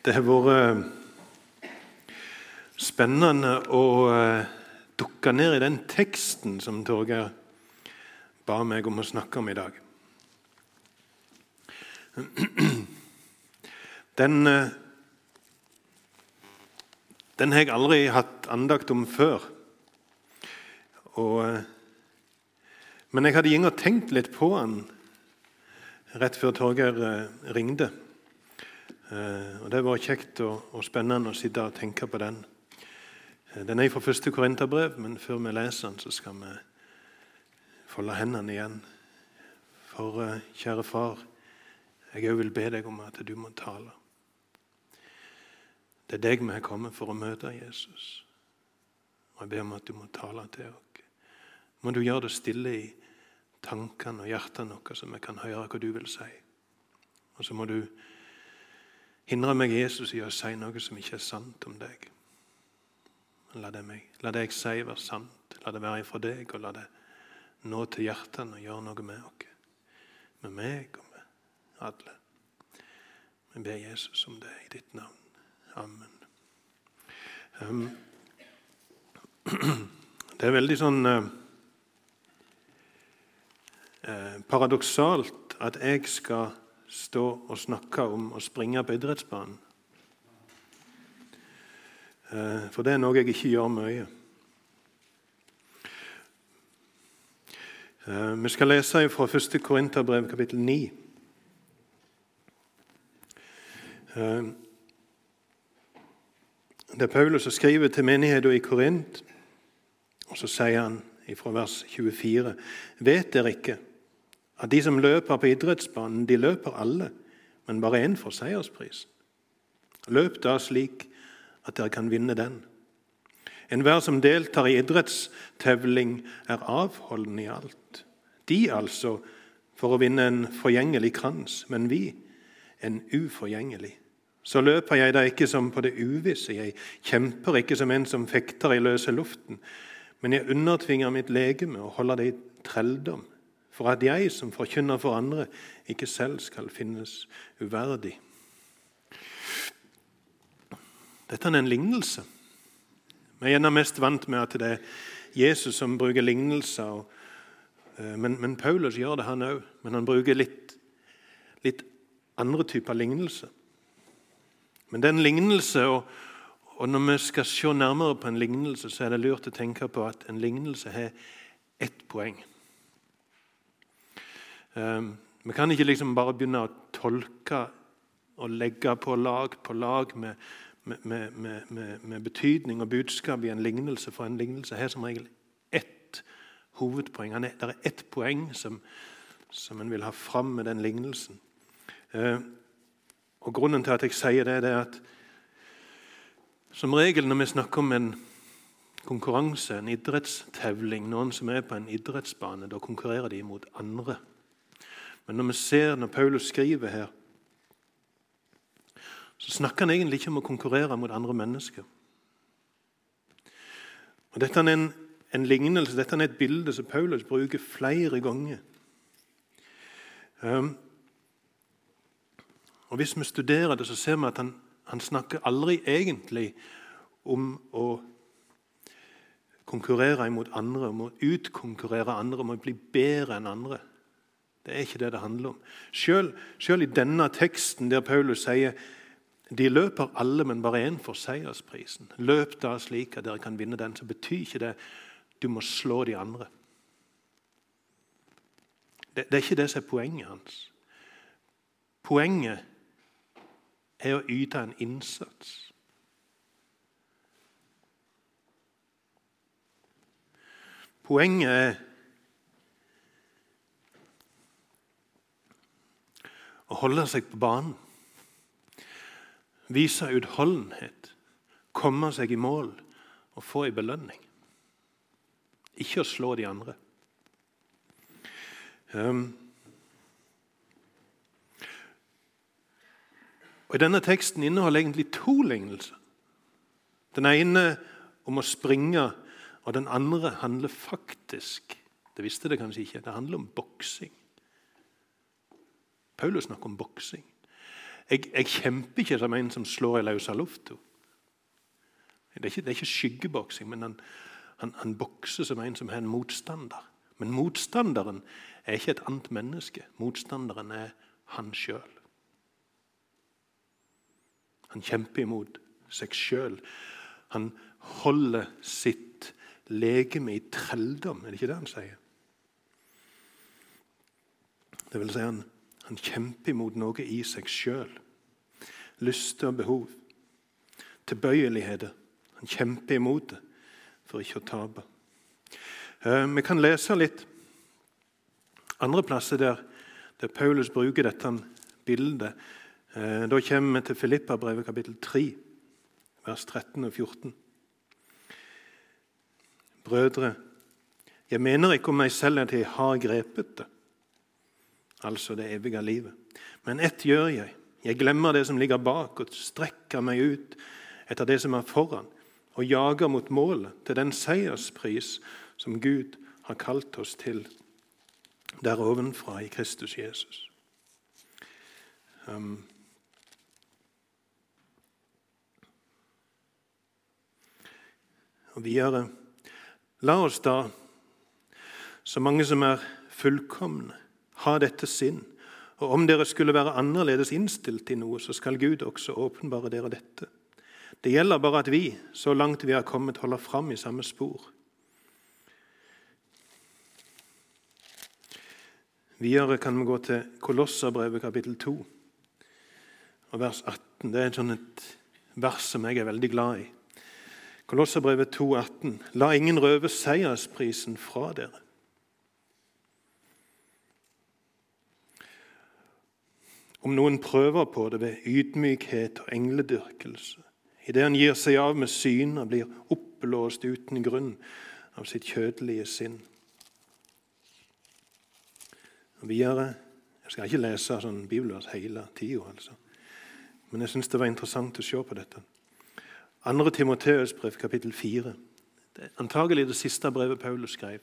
Det har vært eh, spennende å eh, dukke ned i den teksten som Torgeir ba meg om å snakke om i dag. Den, eh, den har jeg aldri hatt andakt om før. Og, men jeg hadde gått og tenkt litt på den rett før Torgeir ringte. Eh, og Det var kjekt og, og, spennende å sitte og tenke på den. Eh, den er fra første Korinterbrev, men før vi leser den, så skal vi folde hendene igjen. For eh, kjære far, jeg òg vil be deg om at du må tale. Det er deg vi har kommet for å møte Jesus. Og Jeg ber om at du må tale til oss. Må du gjøre det stille i tankene og hjertene våre, så vi kan høre hva du vil si. Og så må du Hindre meg, Jesus, i å si noe som ikke er sant om deg. La det, meg, la det jeg sier, være sant. La det være ifra deg, og la det nå til hjertene og gjøre noe med oss. Med meg og med alle. Vi ber Jesus om det i ditt navn. Amen. Um, det er veldig sånn uh, paradoksalt at jeg skal stå og snakke om å springe på idrettsbanen. Eh, for det er noe jeg ikke gjør mye. Eh, vi skal lese fra 1. Korinterbrev, kapittel 9. Eh, det er Paulus som skriver til menigheten i Korint, og så sier han fra vers 24.: Vet dere ikke at de som løper på idrettsbanen, de løper alle, men bare én får seiersprisen. Løp da slik at dere kan vinne den. Enhver som deltar i idrettstevling, er avholden i alt. De altså for å vinne en forgjengelig krans, men vi en uforgjengelig. Så løper jeg da ikke som på det uvisse, jeg kjemper ikke som en som fekter i løse luften, men jeg undertvinger mitt legeme og holder det i trelldom for at jeg som forkynner for andre, ikke selv skal finnes uverdig. Dette er en lignelse. Vi er gjerne mest vant med at det er Jesus som bruker lignelser. Eh, men, men, Paulus gjør det, han òg. Men han bruker litt, litt andre typer lignelse. Men det er en lignelse, og, og, når vi skal se nærmere på en lignelse, så er det lurt å tenke på at en lignelse har ett poeng. Ehm, vi kan ikke liksom bare begynne å tolke og legge på lag på lag med, med, med, med betydning og budskap i en lignelse, for en lignelse har som regel ett hovedpoeng. Det er ett poeng som, som en vil ha fram med den lignelsen. Ehm, og Grunnen til at jeg sier det, det er at som regel når vi snakker om en konkurranse, en idrettstevling, noen som er på en idrettsbane, da konkurrerer de mot andre. Men når vi ser når Paulus skriver her, så snakker han egentlig ikke om å konkurrere mot andre mennesker. Og Dette er en, en lignelse, dette er et bilde som Paulus bruker flere ganger. Um, og Hvis vi studerer det, så ser vi at han, han snakker aldri egentlig om å konkurrere imot andre, om å utkonkurrere andre, om å bli bedre enn andre. Det er ikke det det handler om. Selv, selv i denne teksten der Paulus sier de løper alle, men bare én får seiersprisen. Løp da slik at dere kan vinne den, så betyr ikke det du må slå de andre. Det, det er ikke det som er poenget hans. Poenget er å yte en innsats. Poenget er å holde seg på banen. Vise utholdenhet, komme seg i mål og få en belønning. Ikke å slå de andre. Um, og Denne teksten inneholder egentlig to lignelser. Den ene om å springe, og den andre handler faktisk Det visste det kanskje ikke. Det handler om boksing. Paulus snakker om boksing. Jeg, jeg, kjemper ikke som en som slår i løse lufta. Det, det, er ikke skyggeboksing, men han, han, han bokser som en som har en motstander. Men motstanderen er ikke et annet menneske. Motstanderen er han sjøl. Han kjemper imot seg sjøl. Han holder sitt legeme i trelldom, er det ikke det han sier? Det vil si han, han kjemper imot noe i seg sjøl. Lyster og behov. Tilbøyeligheter. Han kjemper imot det for ikke å tape. Eh, vi kan lese litt andre plasser der, der Paulus bruker dette bildet. Eh, da kommer vi til Filippa-brevet kapittel 3, vers 13 og 14. Brødre, jeg mener ikke om meg selv at jeg har grepet det, altså det evige livet. Men ett gjør jeg. Jeg glemmer det som ligger bak, og strekker meg ut etter det som er foran, og jager mot målet, til den seierspris som Gud har kalt oss til der ovenfra i Kristus Jesus. Um, og videre La oss da, så mange som er fullkomne, ha dette sinn. Og om dere skulle være annerledes innstilt til noe, så skal Gud også åpenbare dere dette. Det gjelder bare at vi, så langt vi har kommet, holder fram i samme spor. Videre kan vi gå til Kolosserbrevet kapittel 2 og vers 18. Det er et vers som jeg er veldig glad i. Kolosserbrevet 2, 18. La ingen røve seiersprisen fra dere. Om noen prøver på det ved ydmykhet og engledyrkelse, idet han gir seg av med syn og blir oppblåst uten grunn av sitt kjødelige sinn. Og videre Jeg skal ikke lese sånn bibelvers hele tida, altså. men jeg syns det var interessant å se på dette. 2. Timoteus brev, kapittel 4. Det er antagelig det siste brevet Paulus skrev.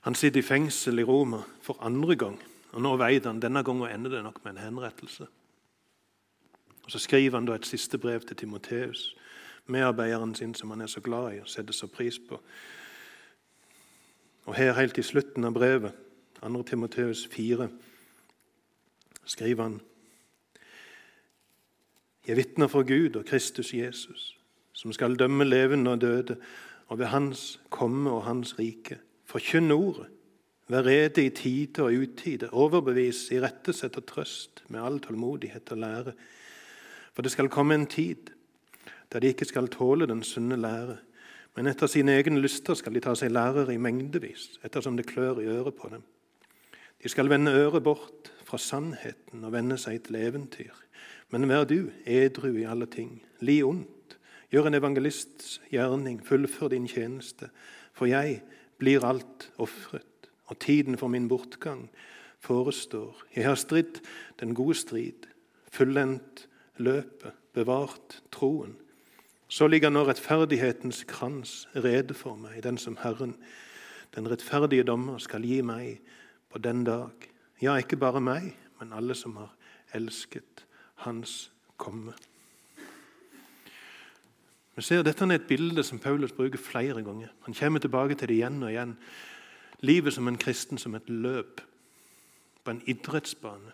Han sitter i fengsel i Roma for andre gang. Og Nå vet han denne gangen ender det nok med en henrettelse. Og Så skriver han da et siste brev til Timoteus, medarbeideren sin som han er så glad i og setter så pris på. Og Her helt i slutten av brevet 2. Timoteus 4 skriver han Jeg vitner for Gud og Kristus Jesus, som skal dømme levende og døde, og ved Hans komme og Hans rike. Forkynn ordet. Vær rede i tide og utide. Overbevis, irettesett og trøst med all tålmodighet og lære. For det skal komme en tid der de ikke skal tåle den sunne lære, men etter sine egne lyster skal de ta seg lærere i mengdevis, ettersom det klør i øret på dem. De skal vende øret bort fra sannheten og vende seg til eventyr. Men vær du edru i alle ting. Li ondt. Gjør en evangelists gjerning. Fullfør din tjeneste. For jeg blir alt ofret, og tiden for min bortgang forestår. Jeg har stridd den gode strid, fullendt løpet, bevart troen. Så ligger nå rettferdighetens krans rede for meg, den som Herren, den rettferdige dommer, skal gi meg på den dag. Ja, ikke bare meg, men alle som har elsket Hans komme. Vi ser Dette er et bilde som Paulus bruker flere ganger. Han kommer tilbake til det igjen og igjen. Livet som en kristen som et løp på en idrettsbane.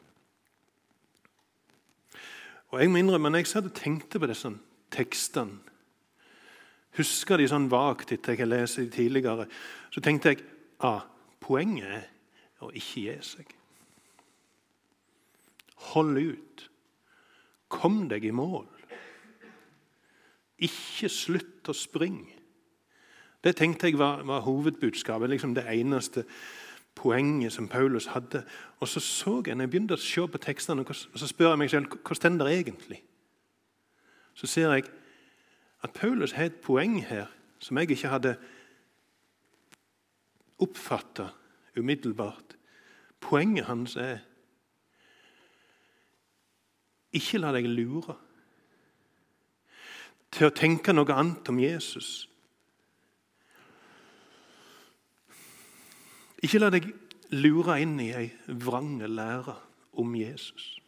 Og Jeg må innrømme, når jeg satt og tenkte på disse tekstene, husker de sånn vagt etter jeg har lest de tidligere, så tenkte jeg ah, poenget er å ikke gi seg. Hold ut. Kom deg i mål. Ikke slutt å springe. Det tenkte jeg var, var hovedbudskapet, liksom det eneste poenget som Paulus hadde. Og så så jeg, når jeg begynte å se på tekstene, og så spør jeg meg selv hva står det egentlig. Så ser jeg at Paulus har et poeng her som jeg ikke hadde oppfatta umiddelbart. Poenget hans er ikke la deg lure til å tenke noe annet om Jesus. Ikke la deg lure inn i ei vrange lære om Jesus.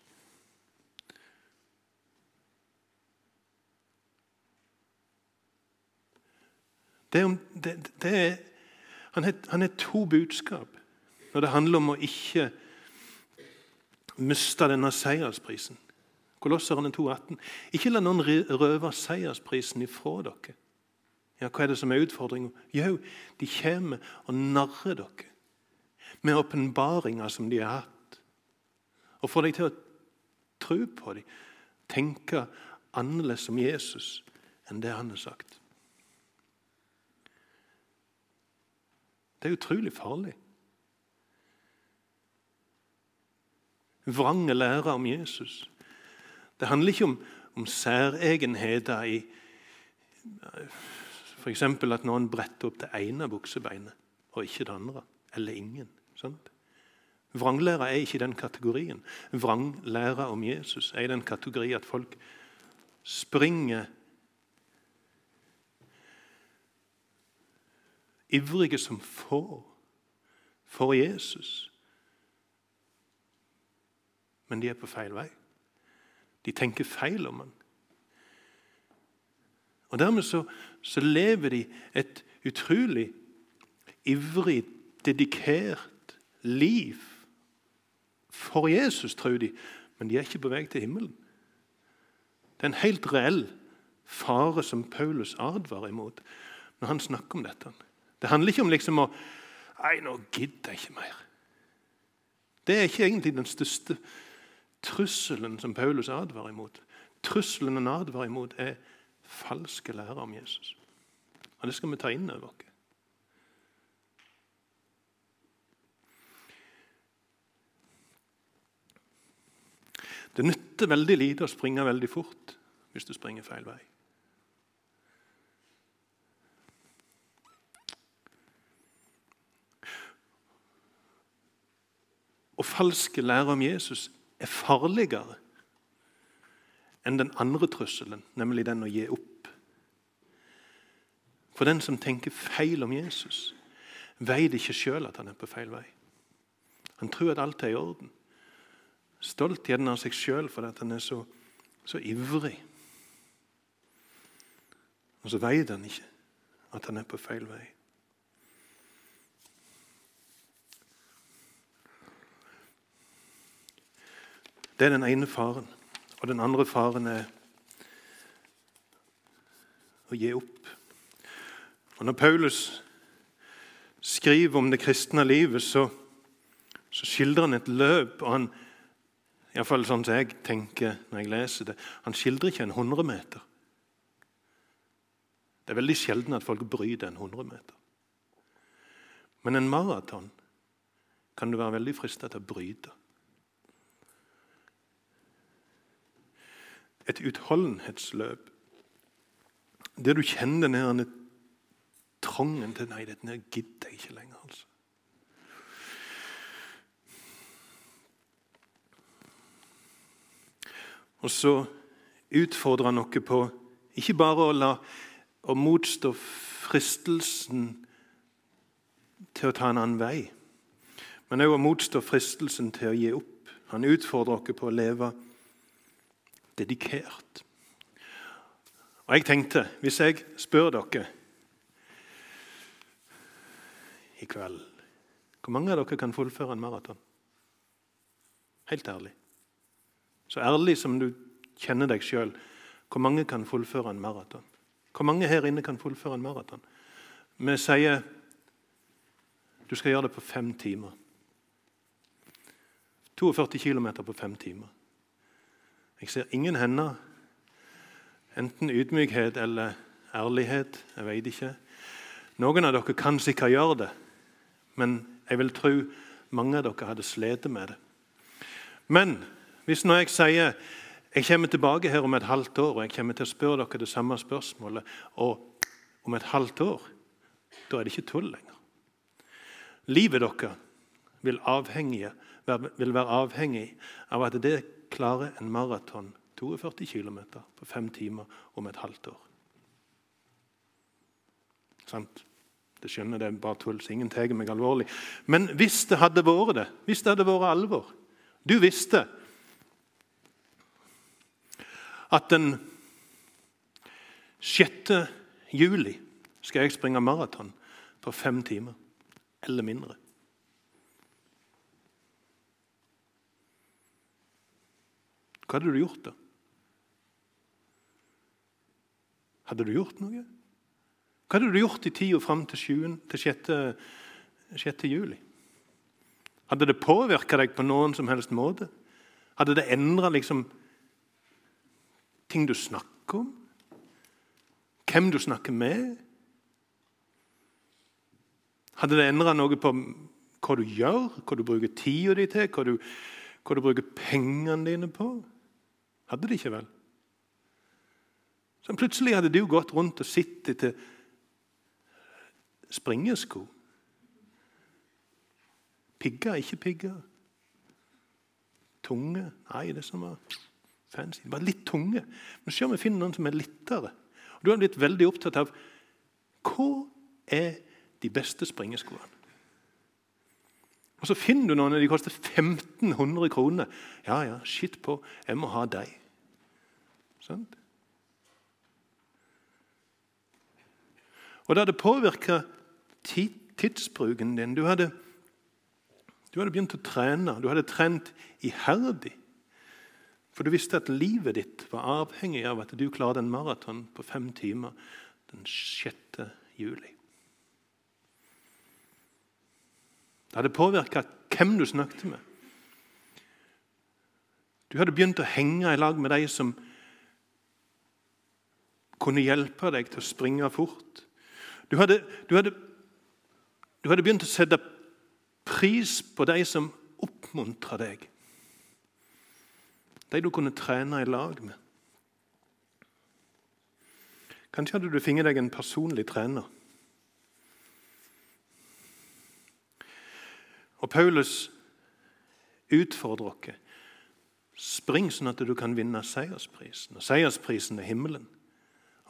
Det det, det er, han, er, han er to budskap når det handler om å ikke miste denne seiersprisen. Kolosserne 18. Ikke la noen røve seiersprisen ifra dere. Ja, Hva er det som er utfordringen? Jo, de kommer og narrer dere med åpenbaringer som de har hatt. Og få deg til å tro på dem, tenke annerledes om Jesus enn det han har sagt. Det er utrolig farlig. Vrange lære om Jesus. Det handler ikke om, om særegenheter i F.eks. at noen bretter opp det ene buksebeinet og ikke det andre. Eller ingen. Sant? Vranglæra er ikke i den kategorien. Vranglæra om Jesus er i den kategori at folk springer ivrige som får for Jesus. Men de er på feil vei. De tenker feil om han. Og Dermed så, så lever de et utrolig ivrig, dedikert liv for Jesus, tror de, men de er ikke på vei til himmelen. Det er en helt reell fare som Paulus advarer imot når han snakker om dette. Det handler ikke om liksom å Nei, nå gidder jeg ikke mer. Det er ikke egentlig den største trusselen som Paulus advarer imot. Trusselen han advarer imot, er falske lærer om Jesus. Og Det skal vi ta inn over oss. Det nytter veldig lite å springe veldig fort hvis du springer feil vei. Og falske lære om Jesus er farligere enn den andre trusselen, nemlig den å gi opp. For den som tenker feil om Jesus, veit ikke sjøl at han er på feil vei. Han tror at alt er i orden. Stolt gjerne av seg sjøl fordi han er så, så ivrig. Og så veit han ikke at han er på feil vei. Det er den ene faren. Og den andre faren er å gi opp. Og Når Paulus skriver om det kristne livet, så, så skildrer han et løp. og han, Iallfall sånn som jeg tenker når jeg leser det. Han skildrer ikke en 100 meter. Det er veldig sjelden at folk bryter en 100 meter. Men en maraton kan du være veldig frista til å bryte. et utholdenhetsløp der du kjenner denne trangen til Nei, dette gidder jeg ikke lenger. altså. Og så utfordrer han noe på ikke bare å la å motstå fristelsen til å ta en annen vei, men òg å motstå fristelsen til å gi opp. Han utfordrer oss på å leve dedikert. Og jeg tenkte, hvis jeg spør dere i kveld Hvor mange av dere kan fullføre en maraton? Helt ærlig. Så ærlig som du kjenner deg sjøl, hvor mange kan fullføre en maraton? Hvor mange her inne kan fullføre en maraton? Vi sier du skal gjøre det på fem timer. 42 km på fem timer. Jeg ser ingen hender. Enten ydmykhet eller ærlighet. Jeg vet ikke. Noen av dere kan sikkert gjøre det, men jeg vil tro mange av dere hadde slitt med det. Men hvis når jeg sier jeg kommer tilbake her om et halvt år og jeg kommer til å spørre dere det samme spørsmålet, og om et halvt år, da er det ikke tull lenger. Livet deres vil, vil være avhengig av at det klarer en maraton 42 km på fem timer om et halvt år. Sant? Det skjønner det er bare tull, så ingen tar meg alvorlig. Men hvis det hadde vært det, hvis det hadde vært alvor Du visste at den 6. juli skal jeg springe maraton på fem timer eller mindre. Hva hadde du gjort da? Hadde du gjort noe? Hva hadde du gjort i tida fram til, 7, til 6, 6. juli? Hadde det påvirka deg på noen som helst måte? Hadde det endra liksom, ting du snakker om? Hvem du snakker med? Hadde det endra noe på hva du gjør, hva du bruker tida di til, hva du, hva du bruker pengene dine på? Hadde det ikke vel? Så Plutselig hadde du gått rundt og sett etter springesko. Pigger, ikke pigger. Tunge Nei, det som var fancy. Det var litt tunge. Men se om vi finner noen som er lettere. Og Du har blitt veldig opptatt av hva er de beste springeskoene. Og Så finner du noen de koster 1500 kroner. Ja, ja, skitt på, jeg må ha dem. Sant? Og det hadde påvirka tidsbruken din. Du hadde, du hadde begynt å trene. Du hadde trent iherdig. For du visste at livet ditt var avhengig av at du klarte en maraton på fem timer den 6. juli. Det hadde påvirka hvem du snakket med. Du hadde begynt å henge i lag med de som kunne hjelpe deg til å springe fort. Du hadde, du hadde, du hadde begynt å sette pris på de som oppmuntra deg. De du kunne trene i lag med. Kanskje hadde du funnet deg en personlig trener. Og Paulus utfordrer oss. Spring sånn at du kan vinne seiersprisen. Og seiersprisen er himmelen.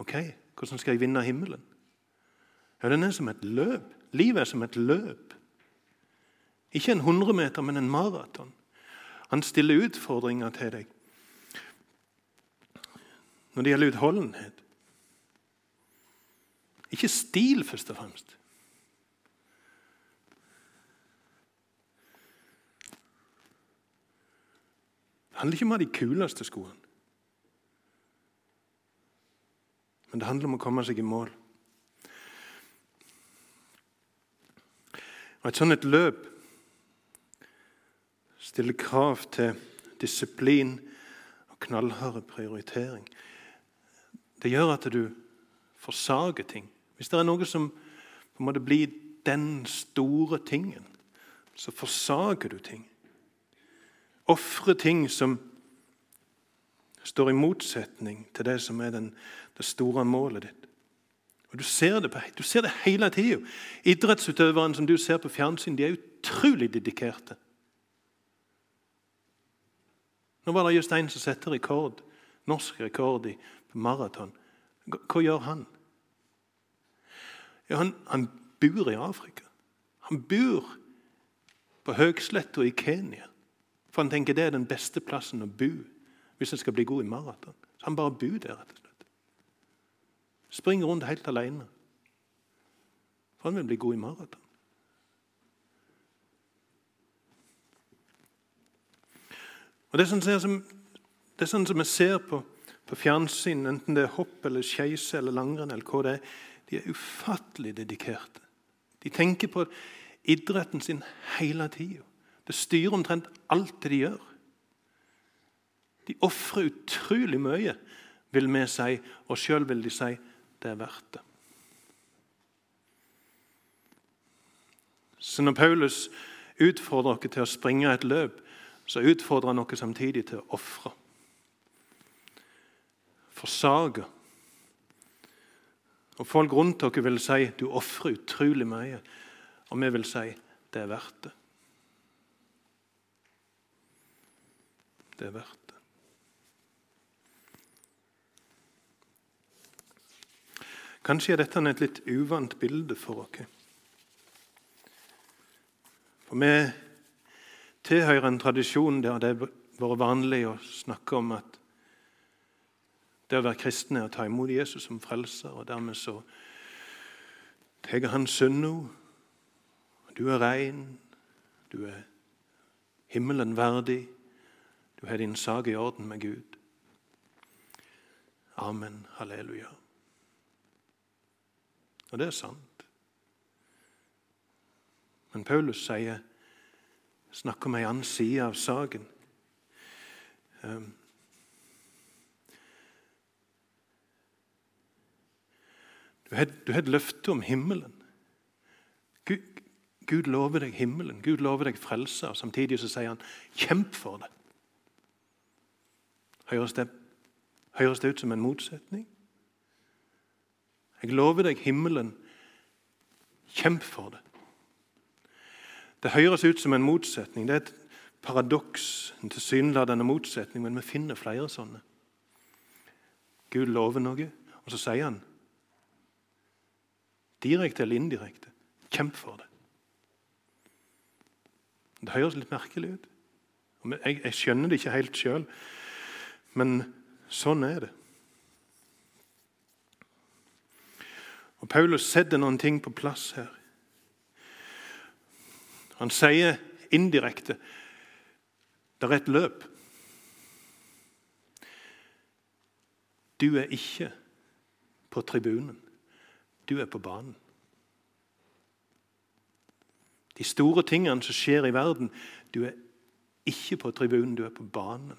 Ok, Hvordan skal jeg vinne himmelen? Ja, Den er som et løp. Livet er som et løp. Ikke en 100 meter, men en maraton. Han stiller utfordringer til deg når det gjelder utholdenhet. Ikke stil, først og fremst. Det handler ikke om å ha de kuleste skoene. Men det handler om å komme seg i mål. Og Et sånt et løp stiller krav til disiplin og knallhard prioritering. Det gjør at du forsager ting. Hvis det er noe som på en måte blir den store tingen, så forsager du ting. Ofre ting som står i motsetning til det som er den, det store målet ditt. Og Du ser det, på, du ser det hele tida. Idrettsutøverne som du ser på fjernsyn, de er utrolig dedikerte. Nå var det just en som satte rekord, norsk rekord i maraton. Hva gjør han? Ja, han, han bor i Afrika. Han bor på høgsletta i Kenya. For han tenker det er den beste plassen å bo hvis en skal bli god i maraton. Så han bare bor der, rett og slett. Springer rundt helt alene. For han vil bli god i maraton. Og Det er sånn som, det er sånn som vi ser på, på fjernsyn, enten det er hopp eller skeise eller langrenn, eller hva det er, de er ufattelig dedikerte. De tenker på idretten sin hele tida. Det styrer omtrent alt det de gjør. De ofrer utrolig mye, vil vi si, og sjøl vil de si det er verdt det. Så når Paulus utfordrer dere til å springe et løp, så utfordrer han dere samtidig til å ofre. Forsage. Og Folk rundt dere vil si du ofrer utrolig mye, og vi vil si det er verdt det. Det er verdt det. Kanskje er dette et litt uvant bilde for oss. For vi tilhører en tradisjon der det har vært vanlig å snakke om at det å være kristen er å ta imot Jesus som frelser. og Dermed så tar han synda. Du er rein, du er himmelen verdig, du har din sak i orden med Gud. Amen. Halleluja. Og det er sant. Men Paulus sier, snakker om ei annen side av saken. Um, du har, du et løfte om himmelen. Gud, Gud, lover deg himmelen, Gud lover deg frelse. og Samtidig så sier han 'kjemp for det'. Høres det, høres det ut som en motsetning? Jeg lover deg himmelen. Kjemp for det. Det høres ut som en motsetning. Det er et paradoks, en tilsynelatende motsetning, men vi finner flere sånne. Gud lover noe, og så sier han direkte eller indirekte kjemp for det. Det høres litt merkelig ut. Jeg, jeg skjønner det ikke helt sjøl, men sånn er det. Og Paulus setter noen ting på plass her. Han sier indirekte det er et løp. Du er ikke på tribunen. Du er på banen. De store tingene som skjer i verden Du er ikke på tribunen, du er på banen.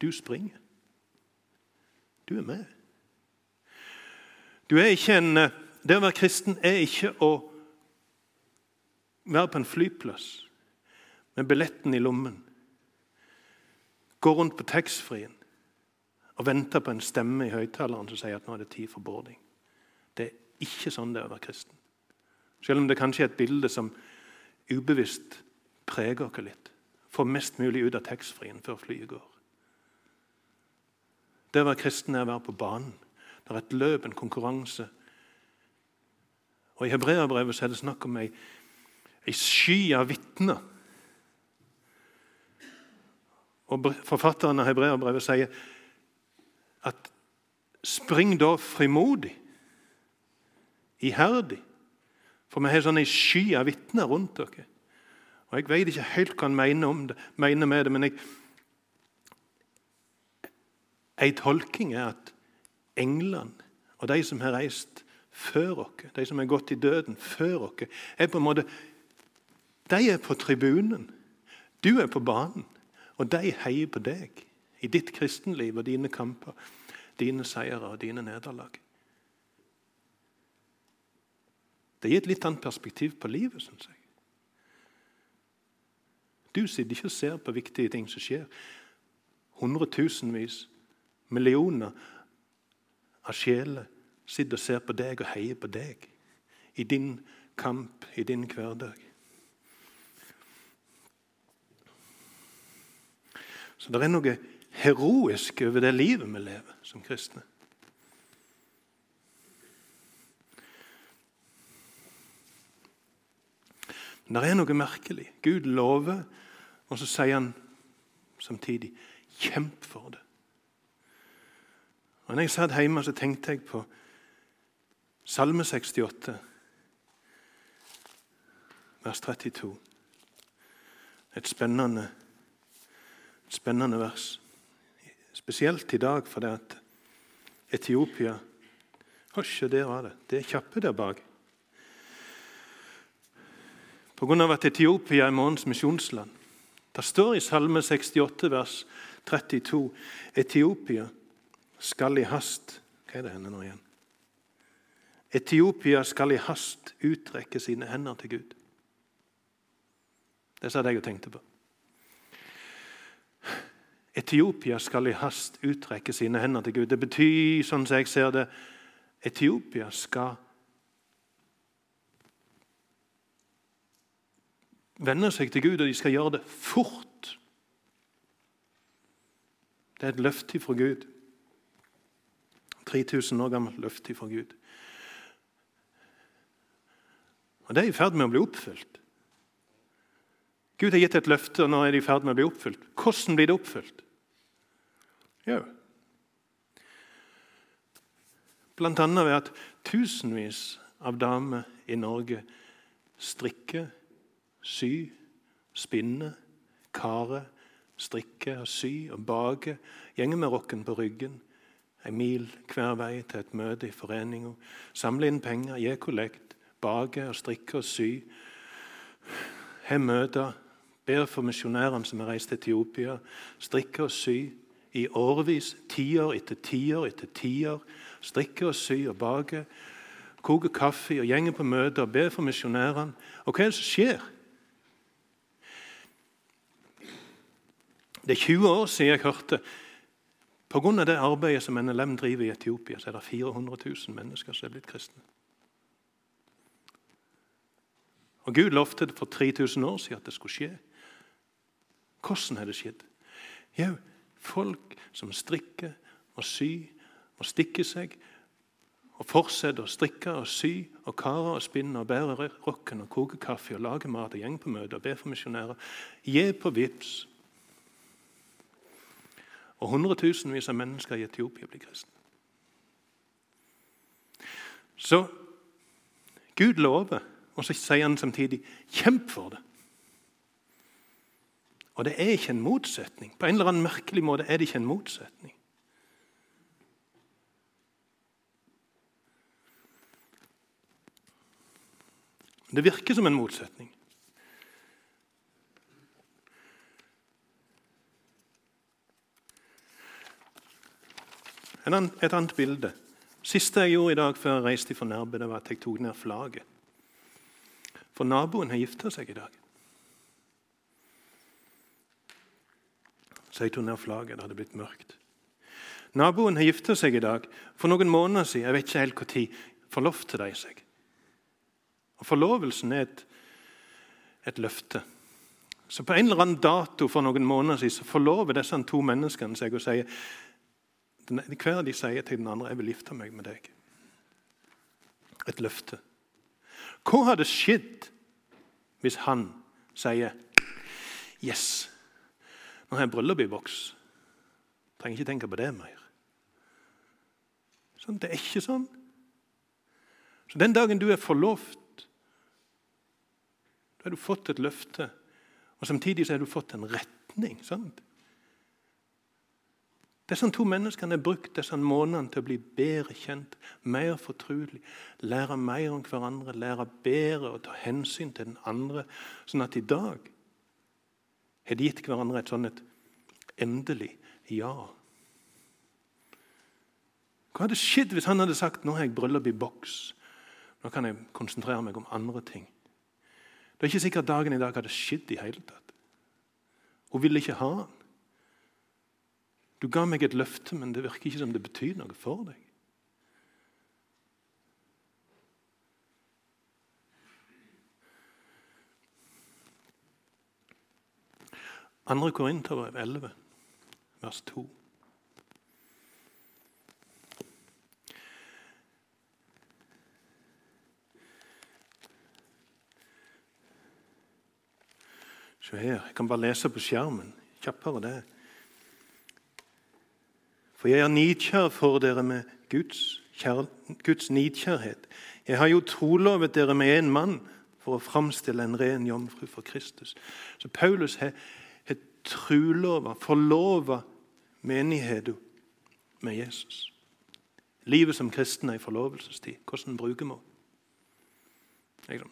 Du springer. Du er med. Du er ikke en, Det å være kristen er ikke å være på en flyplass med billetten i lommen, gå rundt på taxfree-en og vente på en stemme i høyttaleren som sier at nå er det tid for boarding. Ikke sånn det er å være kristen. Selv om det kanskje er et bilde som ubevisst preger oss litt. Får mest mulig ut av taxfree-en før flyet går. Det å være kristen er å være på banen. Det er et løp, en konkurranse. Og I Hebreabrevet er det snakk om ei ei sky av vitner. Og Forfatteren av Hebreabrevet sier at spring da frimodig, iherdig, for vi har sånn ei sky av vitner rundt dere. Og Jeg vet ikke helt hva han mener, det, mener med det, men jeg, en tolking er at englene og de som har reist før oss, de som har gått i døden før oss, er på en måte de er på tribunen. Du er på banen. Og de heier på deg i ditt kristenliv og dine kamper, dine seire og dine nederlag. Det gir et litt annet perspektiv på livet, syns jeg. Du sitter ikke og ser på viktige ting som skjer. Hundretusenvis, millioner av sjeler sitter og ser på deg og heier på deg i din kamp, i din hverdag. Så det er noe heroisk over det livet vi lever som kristne. Men det er noe merkelig. Gud lover, og så sier han samtidig 'kjemp for det'. Og når jeg satt hjemme, så tenkte jeg på Salme 68, vers 32. Et spennende spennende vers. Spesielt i dag fordi at Etiopia Hysj, der var det. Det er kjappe der bak. Pga. at Etiopia er månens misjonsland. Det står i Salme 68, vers 32 Etiopia skal i hast Hva er det henne nå igjen? Etiopia skal i hast utrekke sine hender til Gud. Det satt jeg og tenkte på. Etiopia skal i hast utrekke sine hender til Gud. Det betyr, sånn som jeg ser det, Etiopia skal vende seg til Gud, og de skal gjøre det fort. Det er et løfte fra Gud. 3000 år gammelt løfte fra Gud. Og Det er i ferd med å bli oppfylt. Gud har gitt et løfte, og nå er det i ferd med å bli oppfylt. Hvordan blir det oppfylt? Jo, bl.a. ved at tusenvis av damer i Norge strikker, sy, spinne, kare, strikke og sy og bake. Gjenger med rocken på ryggen en mil hver vei til et møte i foreninga. Samle inn penger, gi kollekt, bake og strikke og sy. Har møter, ber for misjonærene som har reist til Etiopia. Strikke og sy i årevis, tiår etter tiår etter tiår. Strikke og sy og bake. Koke kaffe og gjenge på møter «be for misjonærene. Og hva er det som skjer? Det er 20 år siden jeg hørte Pga. det arbeidet som NLM driver i Etiopia, så er det 400 000 mennesker som er blitt kristne. Og Gud lovte det for 3000 år siden at det skulle skje. Hvordan har det skjedd? Jo, folk som strikker og syr og stikker seg og fortsetter å strikke og sy og kare og spinne og bære rocken og koke kaffe og lage mat og gjeng på møter og be for misjonærer. Gi på vips og hundretusenvis av mennesker i Etiopia blir kristne. Så Gud lover, og så sier han samtidig 'kjemp for det'. Og det er ikke en motsetning. På en eller annen merkelig måte er det ikke en motsetning. Det virker som en motsetning. Et annet bilde. siste jeg gjorde i dag før jeg reiste fra Nærbø, var at jeg tok ned flagget. For naboen har gifta seg i dag. Så jeg tok ned flagget. Det hadde blitt mørkt. Naboen har gifta seg i dag. For noen måneder siden jeg vet ikke helt når, forlovte de seg. Og Forlovelsen er et, et løfte. Så På en eller annen dato for noen måneder siden så forlover disse to menneskene seg og sier hver av de sier til den andre 'Jeg vil gifte meg med deg'. Et løfte. Hva hadde skjedd hvis han sier 'Yes, nå har jeg bryllup i boks'. Trenger ikke tenke på det mer. Sånn, det er ikke sånn. Så Den dagen du er forlovt, da har du fått et løfte. Og Samtidig så har du fått en retning. sant? Disse to menneskene har brukt disse månedene til å bli bedre kjent, mer fortrolig, lære mer om hverandre, lære bedre å ta hensyn til den andre. Sånn at i dag har de gitt hverandre et sånn et endelig ja. Hva hadde skjedd hvis han hadde sagt nå har jeg bryllup i boks? Nå kan jeg konsentrere meg om andre ting. Det er ikke sikkert dagen i dag hadde skjedd i hele tatt. Hun ville ikke ha han. Du ga meg et løfte, men det virker ikke som det betyr noe for deg. Andre Korinterbrev 11, vers 2. Se her, jeg kan bare lese på skjermen. Kjappere det. For jeg er nidkjær for dere med Guds, kjær, Guds nidkjærhet. Jeg har jo trolovet dere med én mann for å framstille en ren jomfru for Kristus. Så Paulus har, har trolova, forlova menigheten med Jesus. Livet som kristen er i forlovelsestid. Hvordan bruker vi? Liksom,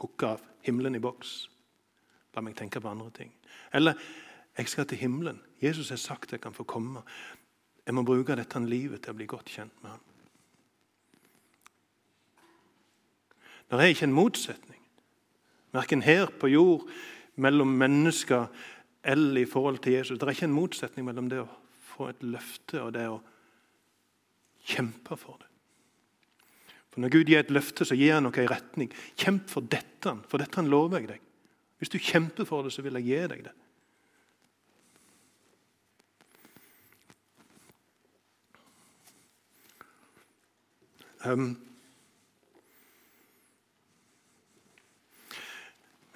Hooke av himmelen i boks. La meg tenke på andre ting. Eller jeg skal til himmelen. Jesus har sagt jeg kan få komme. Jeg må bruke dette livet til å bli godt kjent med ham. Det er ikke en motsetning, verken her på jord, mellom mennesker eller i forhold til Jesus. Det er ikke en motsetning mellom det å få et løfte og det å kjempe for det. For Når Gud gir et løfte, så gir han noe i retning. Kjemp for dette, for dette lover jeg deg. Hvis du kjemper for det, så vil jeg gi deg det.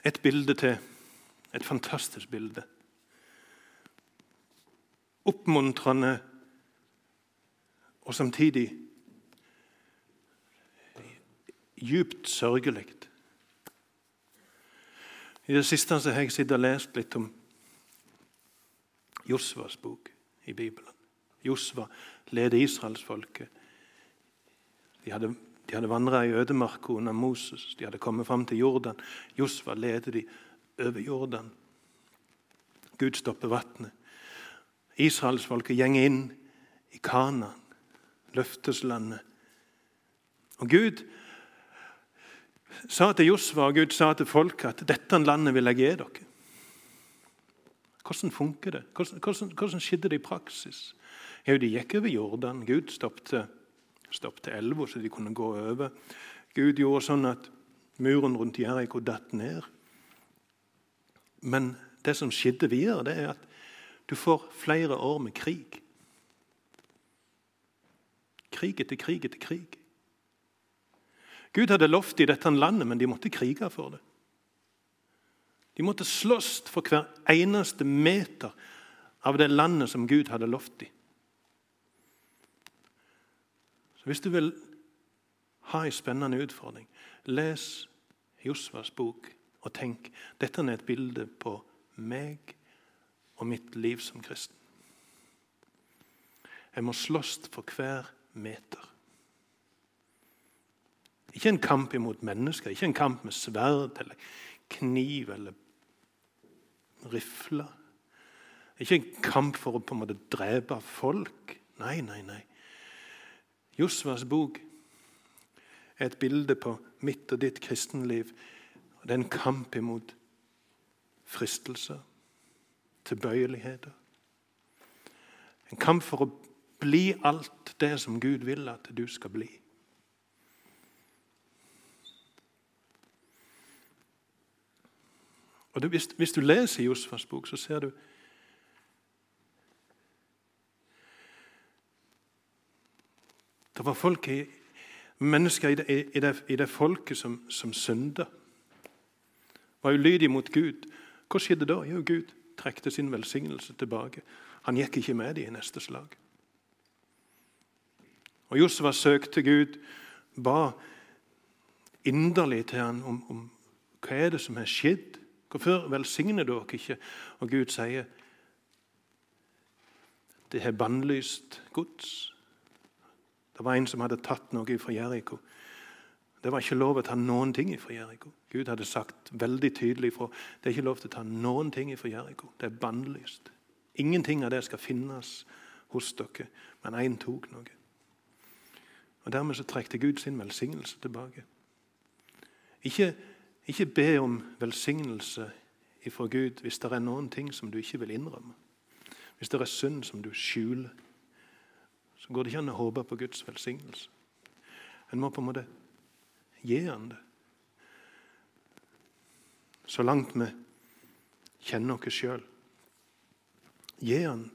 Et bilde til. Et fantastisk bilde. Oppmuntrende og samtidig djupt sørgelig. I det siste så har jeg sittet og lest litt om Josvas bok i Bibelen. Josva leder israelsfolket. De hadde, de hadde vandra i ødemarka under Moses. De hadde kommet fram til Jordan. Josva leder de over Jordan. Gud stopper vannet. Israelsfolket gjenger inn i Kanaan, løfteslandet. Og Gud sa til Josva og Gud sa til folket at dette landet vil jeg gi dere. Hvordan funker det? Hvordan, hvordan, hvordan skjedde det i praksis? Jo, De gikk over Jordan. Gud stoppet elva, så de kunne gå over. Gud gjorde sånn at muren rundt Jeriko datt ned. Men det som skjedde videre, det er at du får flere år med krig. Krig etter krig etter krig. Gud hadde lovt i dette landet, men de måtte krige for det. De måtte slåss for hver eneste meter av det landet som Gud hadde lovt dem. Så Hvis du vil ha en spennende utfordring, les Josvas bok og tenk dette er et bilde på meg og mitt liv som kristen. Jeg må slåss for hver meter. Ikke en kamp imot mennesker, ikke en kamp med sverd eller kniv eller rifle. Ikke en kamp for å på en måte drepe folk. Nei, nei, nei. Josvas bok er et bilde på mitt og ditt kristenliv. Det er en kamp imot fristelser, tilbøyeligheter. En kamp for å bli alt det som Gud vil at du skal bli. Og hvis, hvis du leser Josfas bok, så ser du Det var folk i, mennesker i det, i det, i det folket som, som synda. Var ulydige mot Gud. Hva skjedde da? Jo, Gud trekte sin velsignelse tilbake. Han gikk ikke med dem i neste slag. Og Josva søkte Gud, ba inderlig til han om, om hva er det som har skjedd. Hvorfor velsigner dere ikke? Og Gud sier det har bannlyst gods. Det var en som hadde tatt noe fra Jeriko. Det var ikke lov å ta noen ting fra Jeriko. Gud hadde sagt veldig tydelig fra det er ikke lov til å ta noen ting fra Jeriko. Det er bannlyst. Ingenting av det skal finnes hos dere, men én tok noe. Og Dermed så trekte Gud sin velsignelse tilbake. Ikke ikke be om velsignelse ifra Gud hvis det er noen ting som du ikke vil innrømme. Hvis det er synd som du skjuler, går det ikke an å håpe på Guds velsignelse. En må på en måte gi han det. Så langt vi kjenner oss sjøl. Gi han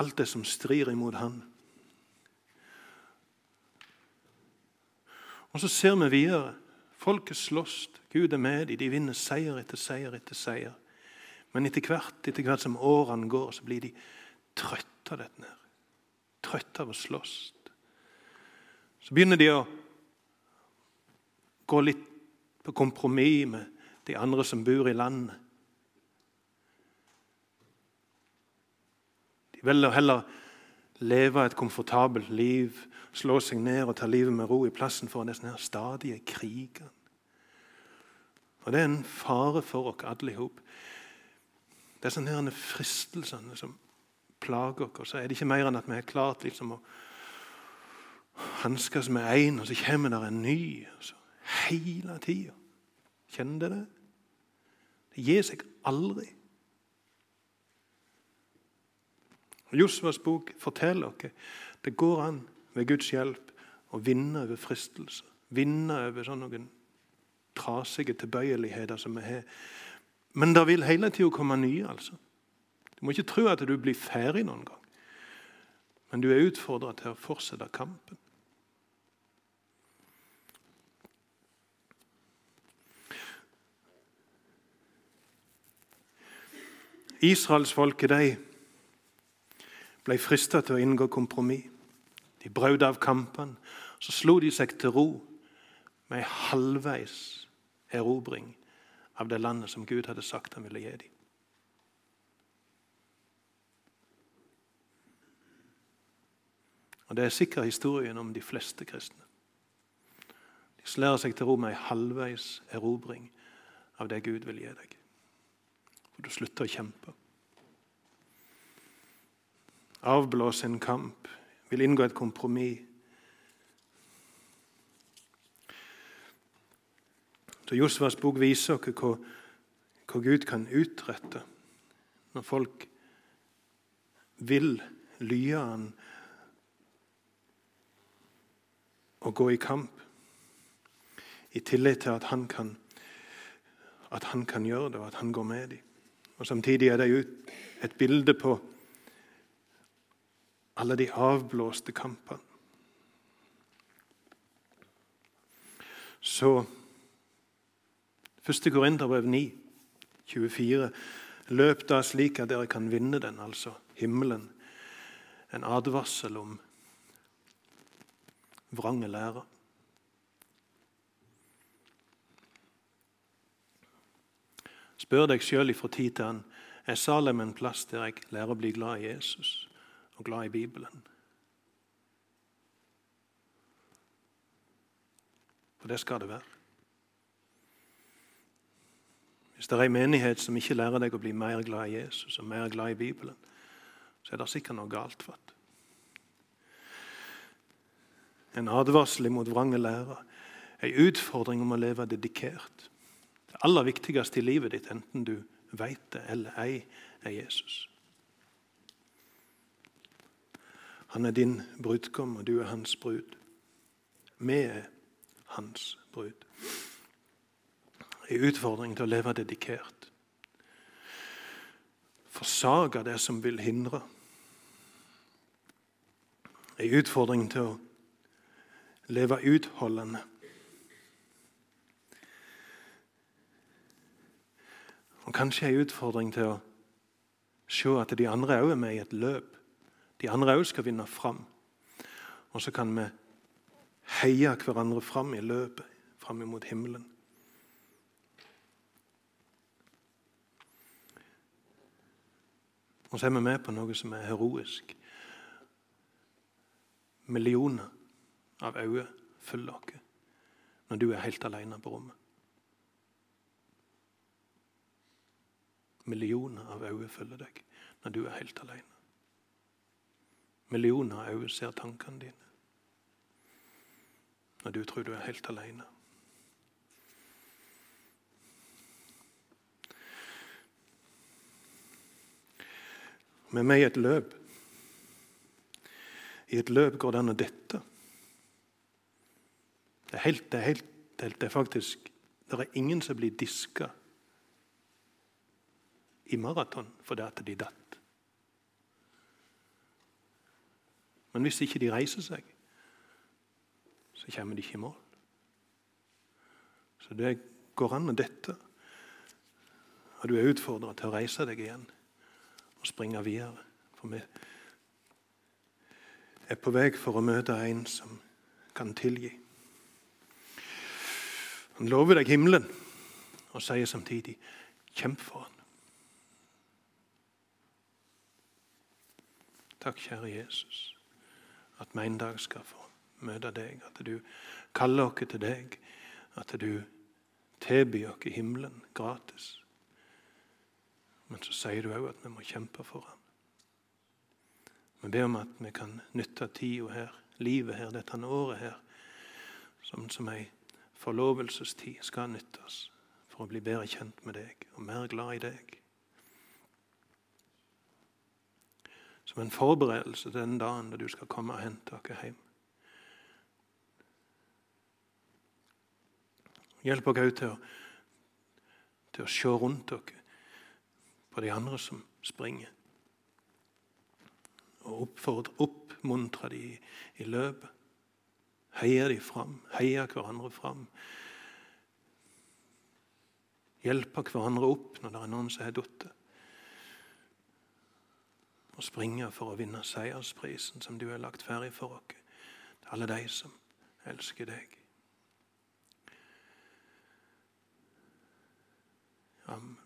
alt det som strir imot han. Og så ser vi videre Folket slåss. Gud er med dem. De vinner seier etter seier etter seier. Men etter hvert, etter hvert som årene går, så blir de trøtte av dette. Trøtte av å slåss. Så begynner de å gå litt på kompromiss med de andre som bor i landet. De velger heller leve et komfortabelt liv, slå seg ned og ta livet med ro i plassen for disse stadige krigene. Og Det er en fare for oss alle. Det er sånne fristelsene som plager oss. Så er det ikke mer enn at vi har klart liksom å hanskes med én, og så kommer det en ny. Så, hele tida. Kjenner dere det? Det gir seg aldri. Josvas bok forteller oss det går an ved Guds hjelp å vinne over fristelser. Vinne over sånne noen trasige tilbøyeligheter som vi har. Men det vil hele tida komme nye. altså. Du må ikke tro at du blir ferdig noen gang. Men du er utfordra til å fortsette kampen. Israelsfolket de ble frista til å inngå kompromiss. De brøt av kampene. Så slo de seg til ro med ei halvveis erobring av det landet som Gud hadde sagt han ville gi dem. Og Det er sikkert historien om de fleste kristne. De slærer seg til ro med ei halvveis erobring av det Gud vil gi deg. For du slutter å kjempe. Avblås en kamp, vil inngå et kompromiss. Så Josvas bok viser oss hva, hva Gud kan utrette når folk vil lye Han og gå i kamp, i tillit til at han kan, at han kan gjøre det, og at han går med dem. Og Samtidig er det jo et bilde på alle de avblåste kampene. Så 1. Korinterbrev 9, 24. Løp da slik at dere kan vinne den, altså himmelen. En advarsel om vrange lære. Spør deg sjøl ifra tid til annen er Salem en plass der jeg lærer å bli glad i Jesus og glad i Bibelen. For det skal det være. Hvis det er en menighet som ikke lærer deg å bli mer glad i Jesus og mer glad i Bibelen, så er det sikkert noe galt. for det. En advarsel mot vrange lære. En utfordring om å leve dedikert. Det aller viktigste i livet ditt, enten du vet det eller ei, er Jesus. Han er din brudgom, og du er hans brud. Vi er hans brud. En utfordring til å leve dedikert. Forsage det som vil hindre. En utfordring til å leve utholdende. Og kanskje en utfordring til å se at de andre òg er med i et løp. De andre òg skal vinne fram. Og så kan vi heie hverandre fram i løpet, fram imot himmelen. Og så er vi med på noe som er heroisk. Millioner av øyet følger dere når du er helt alene på rommet. Millioner av øyne følger deg når du er helt alene. Millioner av øyne ser tankene dine når du tror du er helt alene. Vi er med i et løp. I et løp går det an å dette. Det er, helt, det er, helt, det er faktisk Det er ingen som blir diska i maraton fordi at de datt. Men hvis ikke de reiser seg, så kommer de ikke i mål. Så det går an å dette. Og du er utfordra til å reise deg igjen og springe videre. For vi er på vei for å møte en som kan tilgi. Han lover deg himmelen og sier samtidig 'kjemp for han'. Takk, kjære Jesus, at vi en dag skal få møte deg, at du kaller oss til deg, at du tilbyr oss himmelen gratis. Men så sier du òg at vi må kjempe for han. Vi ber om at vi kan nytte tida her, livet her, dette året her, som, som ei forlovelsestid skal nyttes for å bli bedre kjent med deg og mer glad i deg. Som en forberedelse til den dagen da du skal komme og hente oss hjem. Hjelp oss òg til, til, å se rundt dere på de andre som springer. Og oppmuntre dem i, i løpet. Heier de fram, heier hverandre fram. Hjelper hverandre opp når det er noen som har falt. Og springer for å vinne seiersprisen som du har lagt ferdig for oss. Til alle de som elsker deg. Amen.